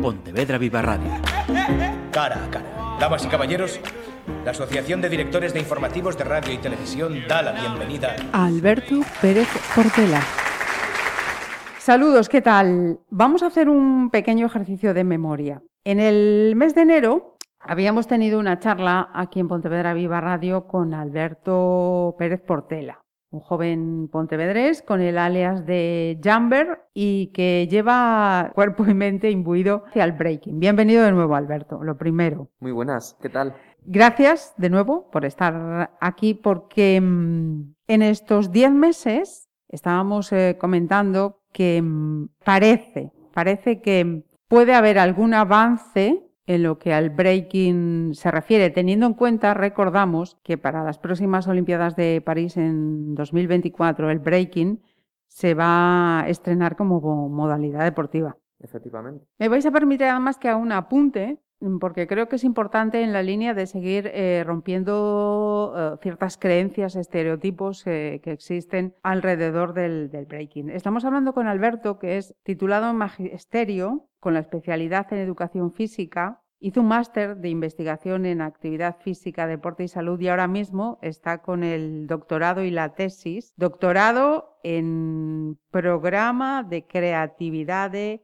Pontevedra Viva Radio. Cara a cara. Damas y caballeros, la Asociación de Directores de Informativos de Radio y Televisión da la bienvenida a Alberto Pérez Portela. Saludos, ¿qué tal? Vamos a hacer un pequeño ejercicio de memoria. En el mes de enero habíamos tenido una charla aquí en Pontevedra Viva Radio con Alberto Pérez Portela, un joven pontevedrés con el alias de Jumper y que lleva cuerpo y mente imbuido hacia el breaking. Bienvenido de nuevo, Alberto, lo primero. Muy buenas, ¿qué tal? Gracias de nuevo por estar aquí porque mm, en estos 10 meses estábamos eh, comentando que mm, parece, parece que puede haber algún avance en lo que al breaking se refiere, teniendo en cuenta, recordamos, que para las próximas Olimpiadas de París en 2024 el breaking se va a estrenar como modalidad deportiva. Efectivamente. Me vais a permitir además que haga un apunte porque creo que es importante en la línea de seguir eh, rompiendo eh, ciertas creencias, estereotipos eh, que existen alrededor del, breaking. Estamos hablando con Alberto, que es titulado en Magisterio, con la especialidad en Educación Física. Hizo un máster de investigación en actividad física, deporte y salud y ahora mismo está con el doctorado y la tesis. Doctorado en programa de creatividad e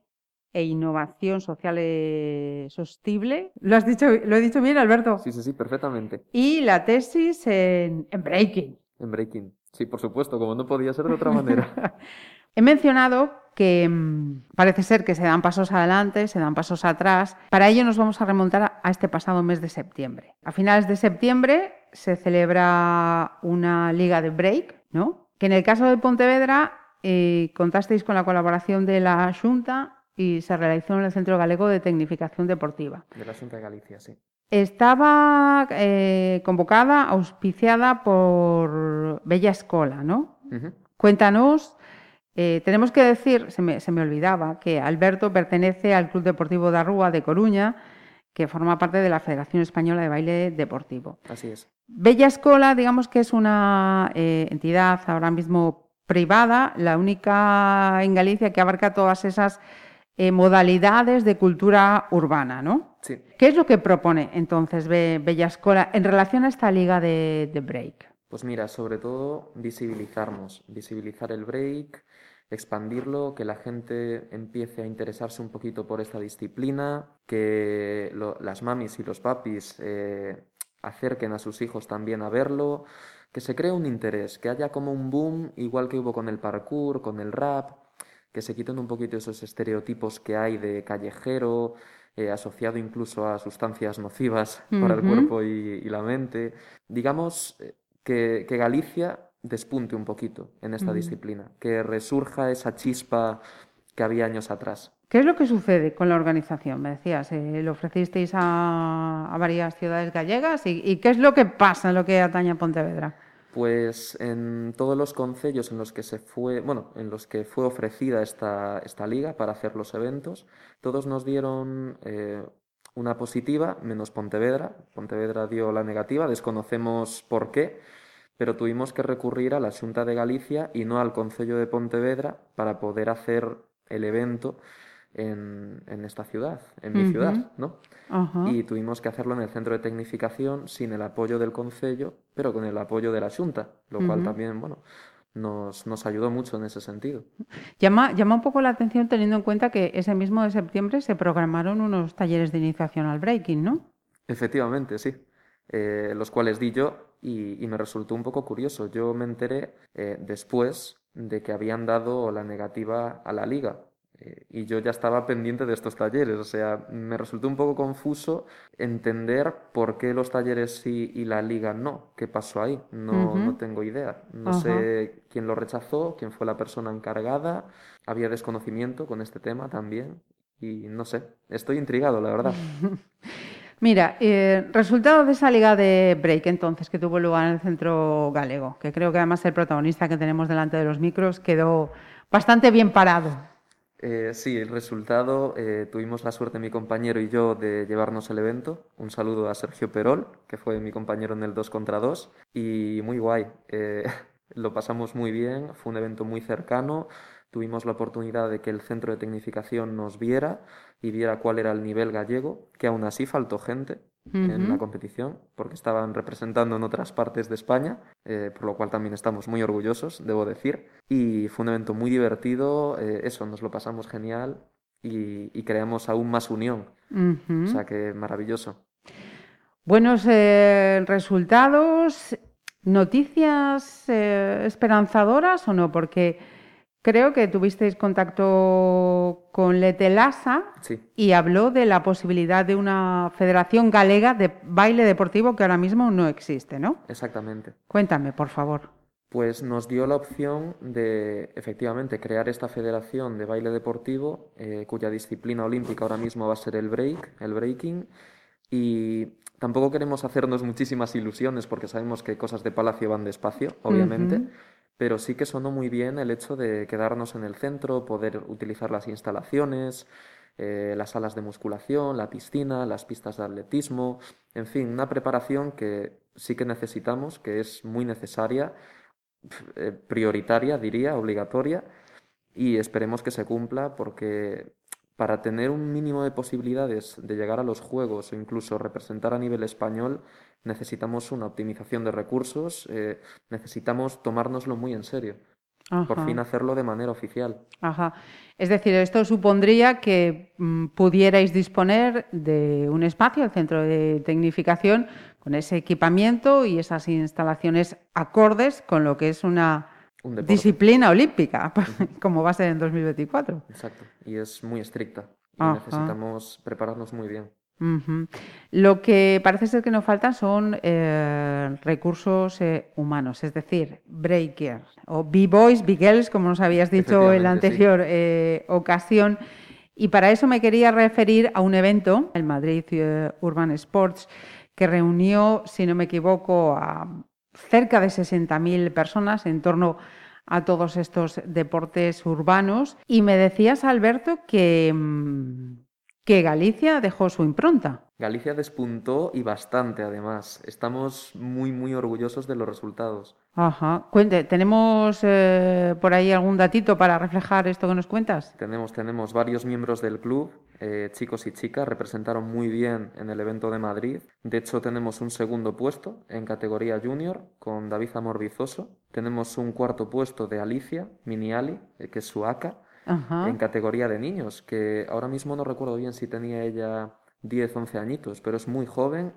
innovación social e sostenible. ¿Lo has dicho, lo he dicho bien, Alberto? Sí, sí, sí, perfectamente. Y la tesis en, breaking. En breaking. Sí, por supuesto, como no podía ser de otra manera. He mencionado que mm, parece ser que se dan pasos adelante, se dan pasos atrás. Para ello nos vamos a remontar a este pasado mes de septiembre. A finales de septiembre se celebra una liga de break, ¿no? Que en el caso de Pontevedra eh, contasteis con la colaboración de la Junta y se realizó en el Centro Galego de Tecnificación Deportiva. De la Junta de Galicia, sí. Estaba eh, convocada, auspiciada por Bella Escola, ¿no? Cuéntanos, eh, tenemos que decir, se me, se me, olvidaba, que Alberto pertenece al Club Deportivo de Arrúa de Coruña, que forma parte de la Federación Española de Baile Deportivo. Así es. Bella Escola, digamos que es una eh, entidad ahora mismo privada, la única en Galicia que abarca todas esas eh, modalidades de cultura urbana, ¿no? Sí. ¿Qué es lo que propone entonces Bella Escola en relación a esta liga de, break? Pues mira, sobre todo visibilizarnos, visibilizar el break, expandirlo, que la gente empiece a interesarse un poquito por esta disciplina, que las mamis y los papis eh, acerquen a sus hijos también a verlo, que se cree un interés, que haya como un boom, igual que hubo con el parkour, con el rap, que se quiten un poquito esos estereotipos que hay de callejero, eh, asociado incluso a sustancias nocivas para el cuerpo y, la mente. Digamos eh, que, Galicia despunte un poquito en esta disciplina, que resurja esa chispa que había años atrás. ¿Qué es lo que sucede con la organización? Me decías, eh, lo ofrecisteis a, varias ciudades gallegas y, y, ¿qué es lo que pasa en lo que atañe a Pontevedra? Pues en todos los concellos en los que se fue, bueno, en los que fue ofrecida esta, esta liga para hacer los eventos, todos nos dieron eh, una positiva, menos Pontevedra. Pontevedra dio la negativa, desconocemos por qué, pero tuvimos que recurrir a la Junta de Galicia y no al Concello de Pontevedra para poder hacer el evento en, esta ciudad, en mi ciudad, ¿no? Y tuvimos que hacerlo en el centro de tecnificación sin el apoyo del Concello, pero con el apoyo de la Junta, lo cual también, bueno, nos, nos, ayudó mucho en ese sentido. Llama, llama un poco la atención teniendo en cuenta que ese mismo de septiembre se programaron unos talleres de iniciación al breaking, ¿no? Efectivamente, sí. Eh, los cuales di yo y, me resultó un poco curioso. Yo me enteré eh, después de que habían dado la negativa a la liga, eh, y yo ya estaba pendiente de estos talleres, o sea, me resultó un poco confuso entender por qué los talleres sí y la liga no. ¿Qué pasó ahí? No, no tengo idea. No sé quién lo rechazó, quién fue la persona encargada. Había desconocimiento con este tema también. Y no sé, estoy intrigado, la verdad. Mira, eh, resultado de esa liga de break entonces que tuvo lugar en el centro galego, que creo que además el protagonista que tenemos delante de los micros quedó bastante bien parado. Eh, sí, el resultado, eh, tuvimos la suerte mi compañero y yo de llevarnos el evento. Un saludo a Sergio Perol, que fue mi compañero en el 2 contra 2, y muy guay. Eh, lo pasamos muy bien, fue un evento muy cercano, tuvimos la oportunidad de que el centro de tecnificación nos viera y viera cuál era el nivel gallego, que aún así faltó gente en la competición, porque estaban representando en otras partes de España, eh, por lo cual también estamos muy orgullosos, debo decir. Y fue un evento muy divertido, eh, eso, nos lo pasamos genial y, creamos aún más unión. O sea que maravilloso. Buenos eh, resultados, noticias esperanzadoras o no, porque Creo que tuvisteis contacto con Letelasa y habló de la posibilidad de una federación galega de baile deportivo que ahora mismo no existe, ¿no? Exactamente. Cuéntame, por favor. Pues nos dio la opción de efectivamente crear esta federación de baile deportivo, eh, cuya disciplina olímpica ahora mismo va a ser el break, el breaking, y tampoco queremos hacernos muchísimas ilusiones porque sabemos que cosas de palacio van despacio, obviamente pero sí que sonó muy bien el hecho de quedarnos en el centro, poder utilizar las instalaciones, eh, las salas de musculación, la piscina, las pistas de atletismo, en fin, una preparación que sí que necesitamos, que es muy necesaria, eh, prioritaria, diría, obligatoria, y esperemos que se cumpla porque para tener un mínimo de posibilidades de llegar a los Juegos o incluso representar a nivel español, necesitamos una optimización de recursos, eh, necesitamos tomárnoslo muy en serio. Por fin hacerlo de manera oficial. Ajá. Es decir, esto supondría que mm, pudierais disponer de un espacio, el centro de tecnificación, con ese equipamiento y esas instalaciones acordes con lo que es una disciplina olímpica, como va a ser en 2024. Exacto, y es muy estricta. Y necesitamos prepararnos muy bien. Lo que parece ser que nos faltan son eh, recursos eh, humanos, es decir, breakers o b-boys, b-girls, como nos habías dicho en la anterior eh, ocasión. Y para eso me quería referir a un evento, el Madrid Urban Sports, que reunió, si no me equivoco, a cerca de 60.000 personas en torno a todos estos deportes urbanos. Y me decías, Alberto, que, mm, que Galicia dejó su impronta. Galicia despuntó y bastante, además. Estamos muy, muy orgullosos de los resultados. Ajá. Cuente, ¿tenemos eh, por ahí algún datito para reflejar esto que nos cuentas? Tenemos, tenemos varios miembros del club, eh, chicos y chicas, representaron muy bien en el evento de Madrid. De hecho, tenemos un segundo puesto en categoría junior con David Amor Tenemos un cuarto puesto de Alicia, Mini Ali, eh, que es su ACA, en categoría de niños, que ahora mismo no recuerdo bien si tenía ella 10, 11 añitos, pero es muy joven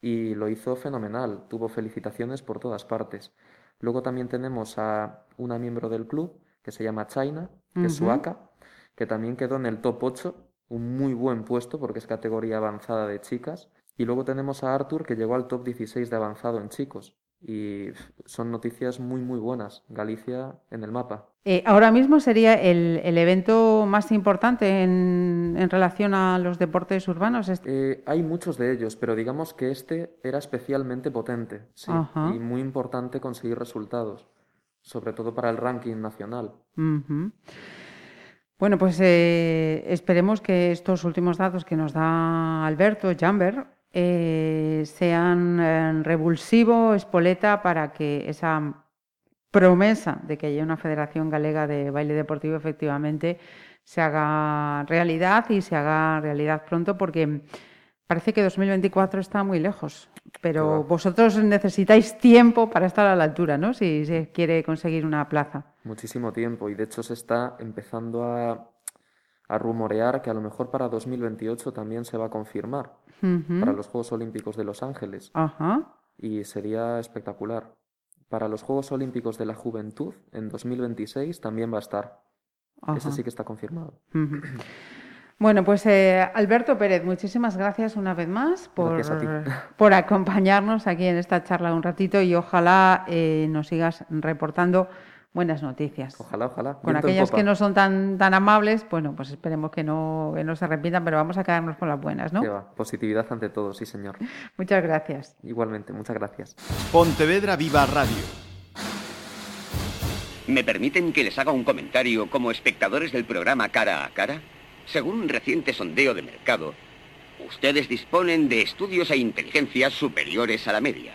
y lo hizo fenomenal. Tuvo felicitaciones por todas partes. Luego también tenemos a una miembro del club que se llama China, que es Suaka, que también quedó en el top 8, un muy buen puesto porque es categoría avanzada de chicas. Y luego tenemos a Arthur que llegó al top 16 de avanzado en chicos. Y son noticias muy, muy buenas. Galicia en el mapa. Eh, ahora mismo sería el, evento más importante en, relación a los deportes urbanos. Eh, hay muchos de ellos, pero digamos que este era especialmente potente sí, y muy importante conseguir resultados, sobre todo para el ranking nacional. Bueno, pues eh, esperemos que estos últimos datos que nos da Alberto Jamber sean revulsivo, espoleta, para que esa promesa de que haya una Federación Galega de Baile Deportivo efectivamente se haga realidad y se haga realidad pronto porque parece que 2024 está muy lejos, pero vosotros necesitáis tiempo para estar a la altura, ¿no? Si se quiere conseguir una plaza. Muchísimo tiempo y de hecho se está empezando a, rumorear que a lo mejor para 2028 también se va a confirmar para los Juegos Olímpicos de Los Ángeles. Y sería espectacular para los Juegos Olímpicos de la Juventud en 2026 también va a estar. Ese sí que está confirmado. Bueno, pues eh, Alberto Pérez, muchísimas gracias una vez más por, por acompañarnos aquí en esta charla un ratito y ojalá eh, nos sigas reportando buenas noticias. Ojalá, ojalá. Con aquellas que no son tan, tan amables, bueno, pues esperemos que no, no se arrepientan, pero vamos a quedarnos con las buenas, ¿no? Positividad ante todo, sí, señor. Muchas gracias. Igualmente, muchas gracias. Pontevedra Viva Radio. ¿Me permiten que les haga un comentario como espectadores del programa Cara a Cara? Según un reciente sondeo de mercado, ustedes disponen de estudios e inteligencias superiores a la media.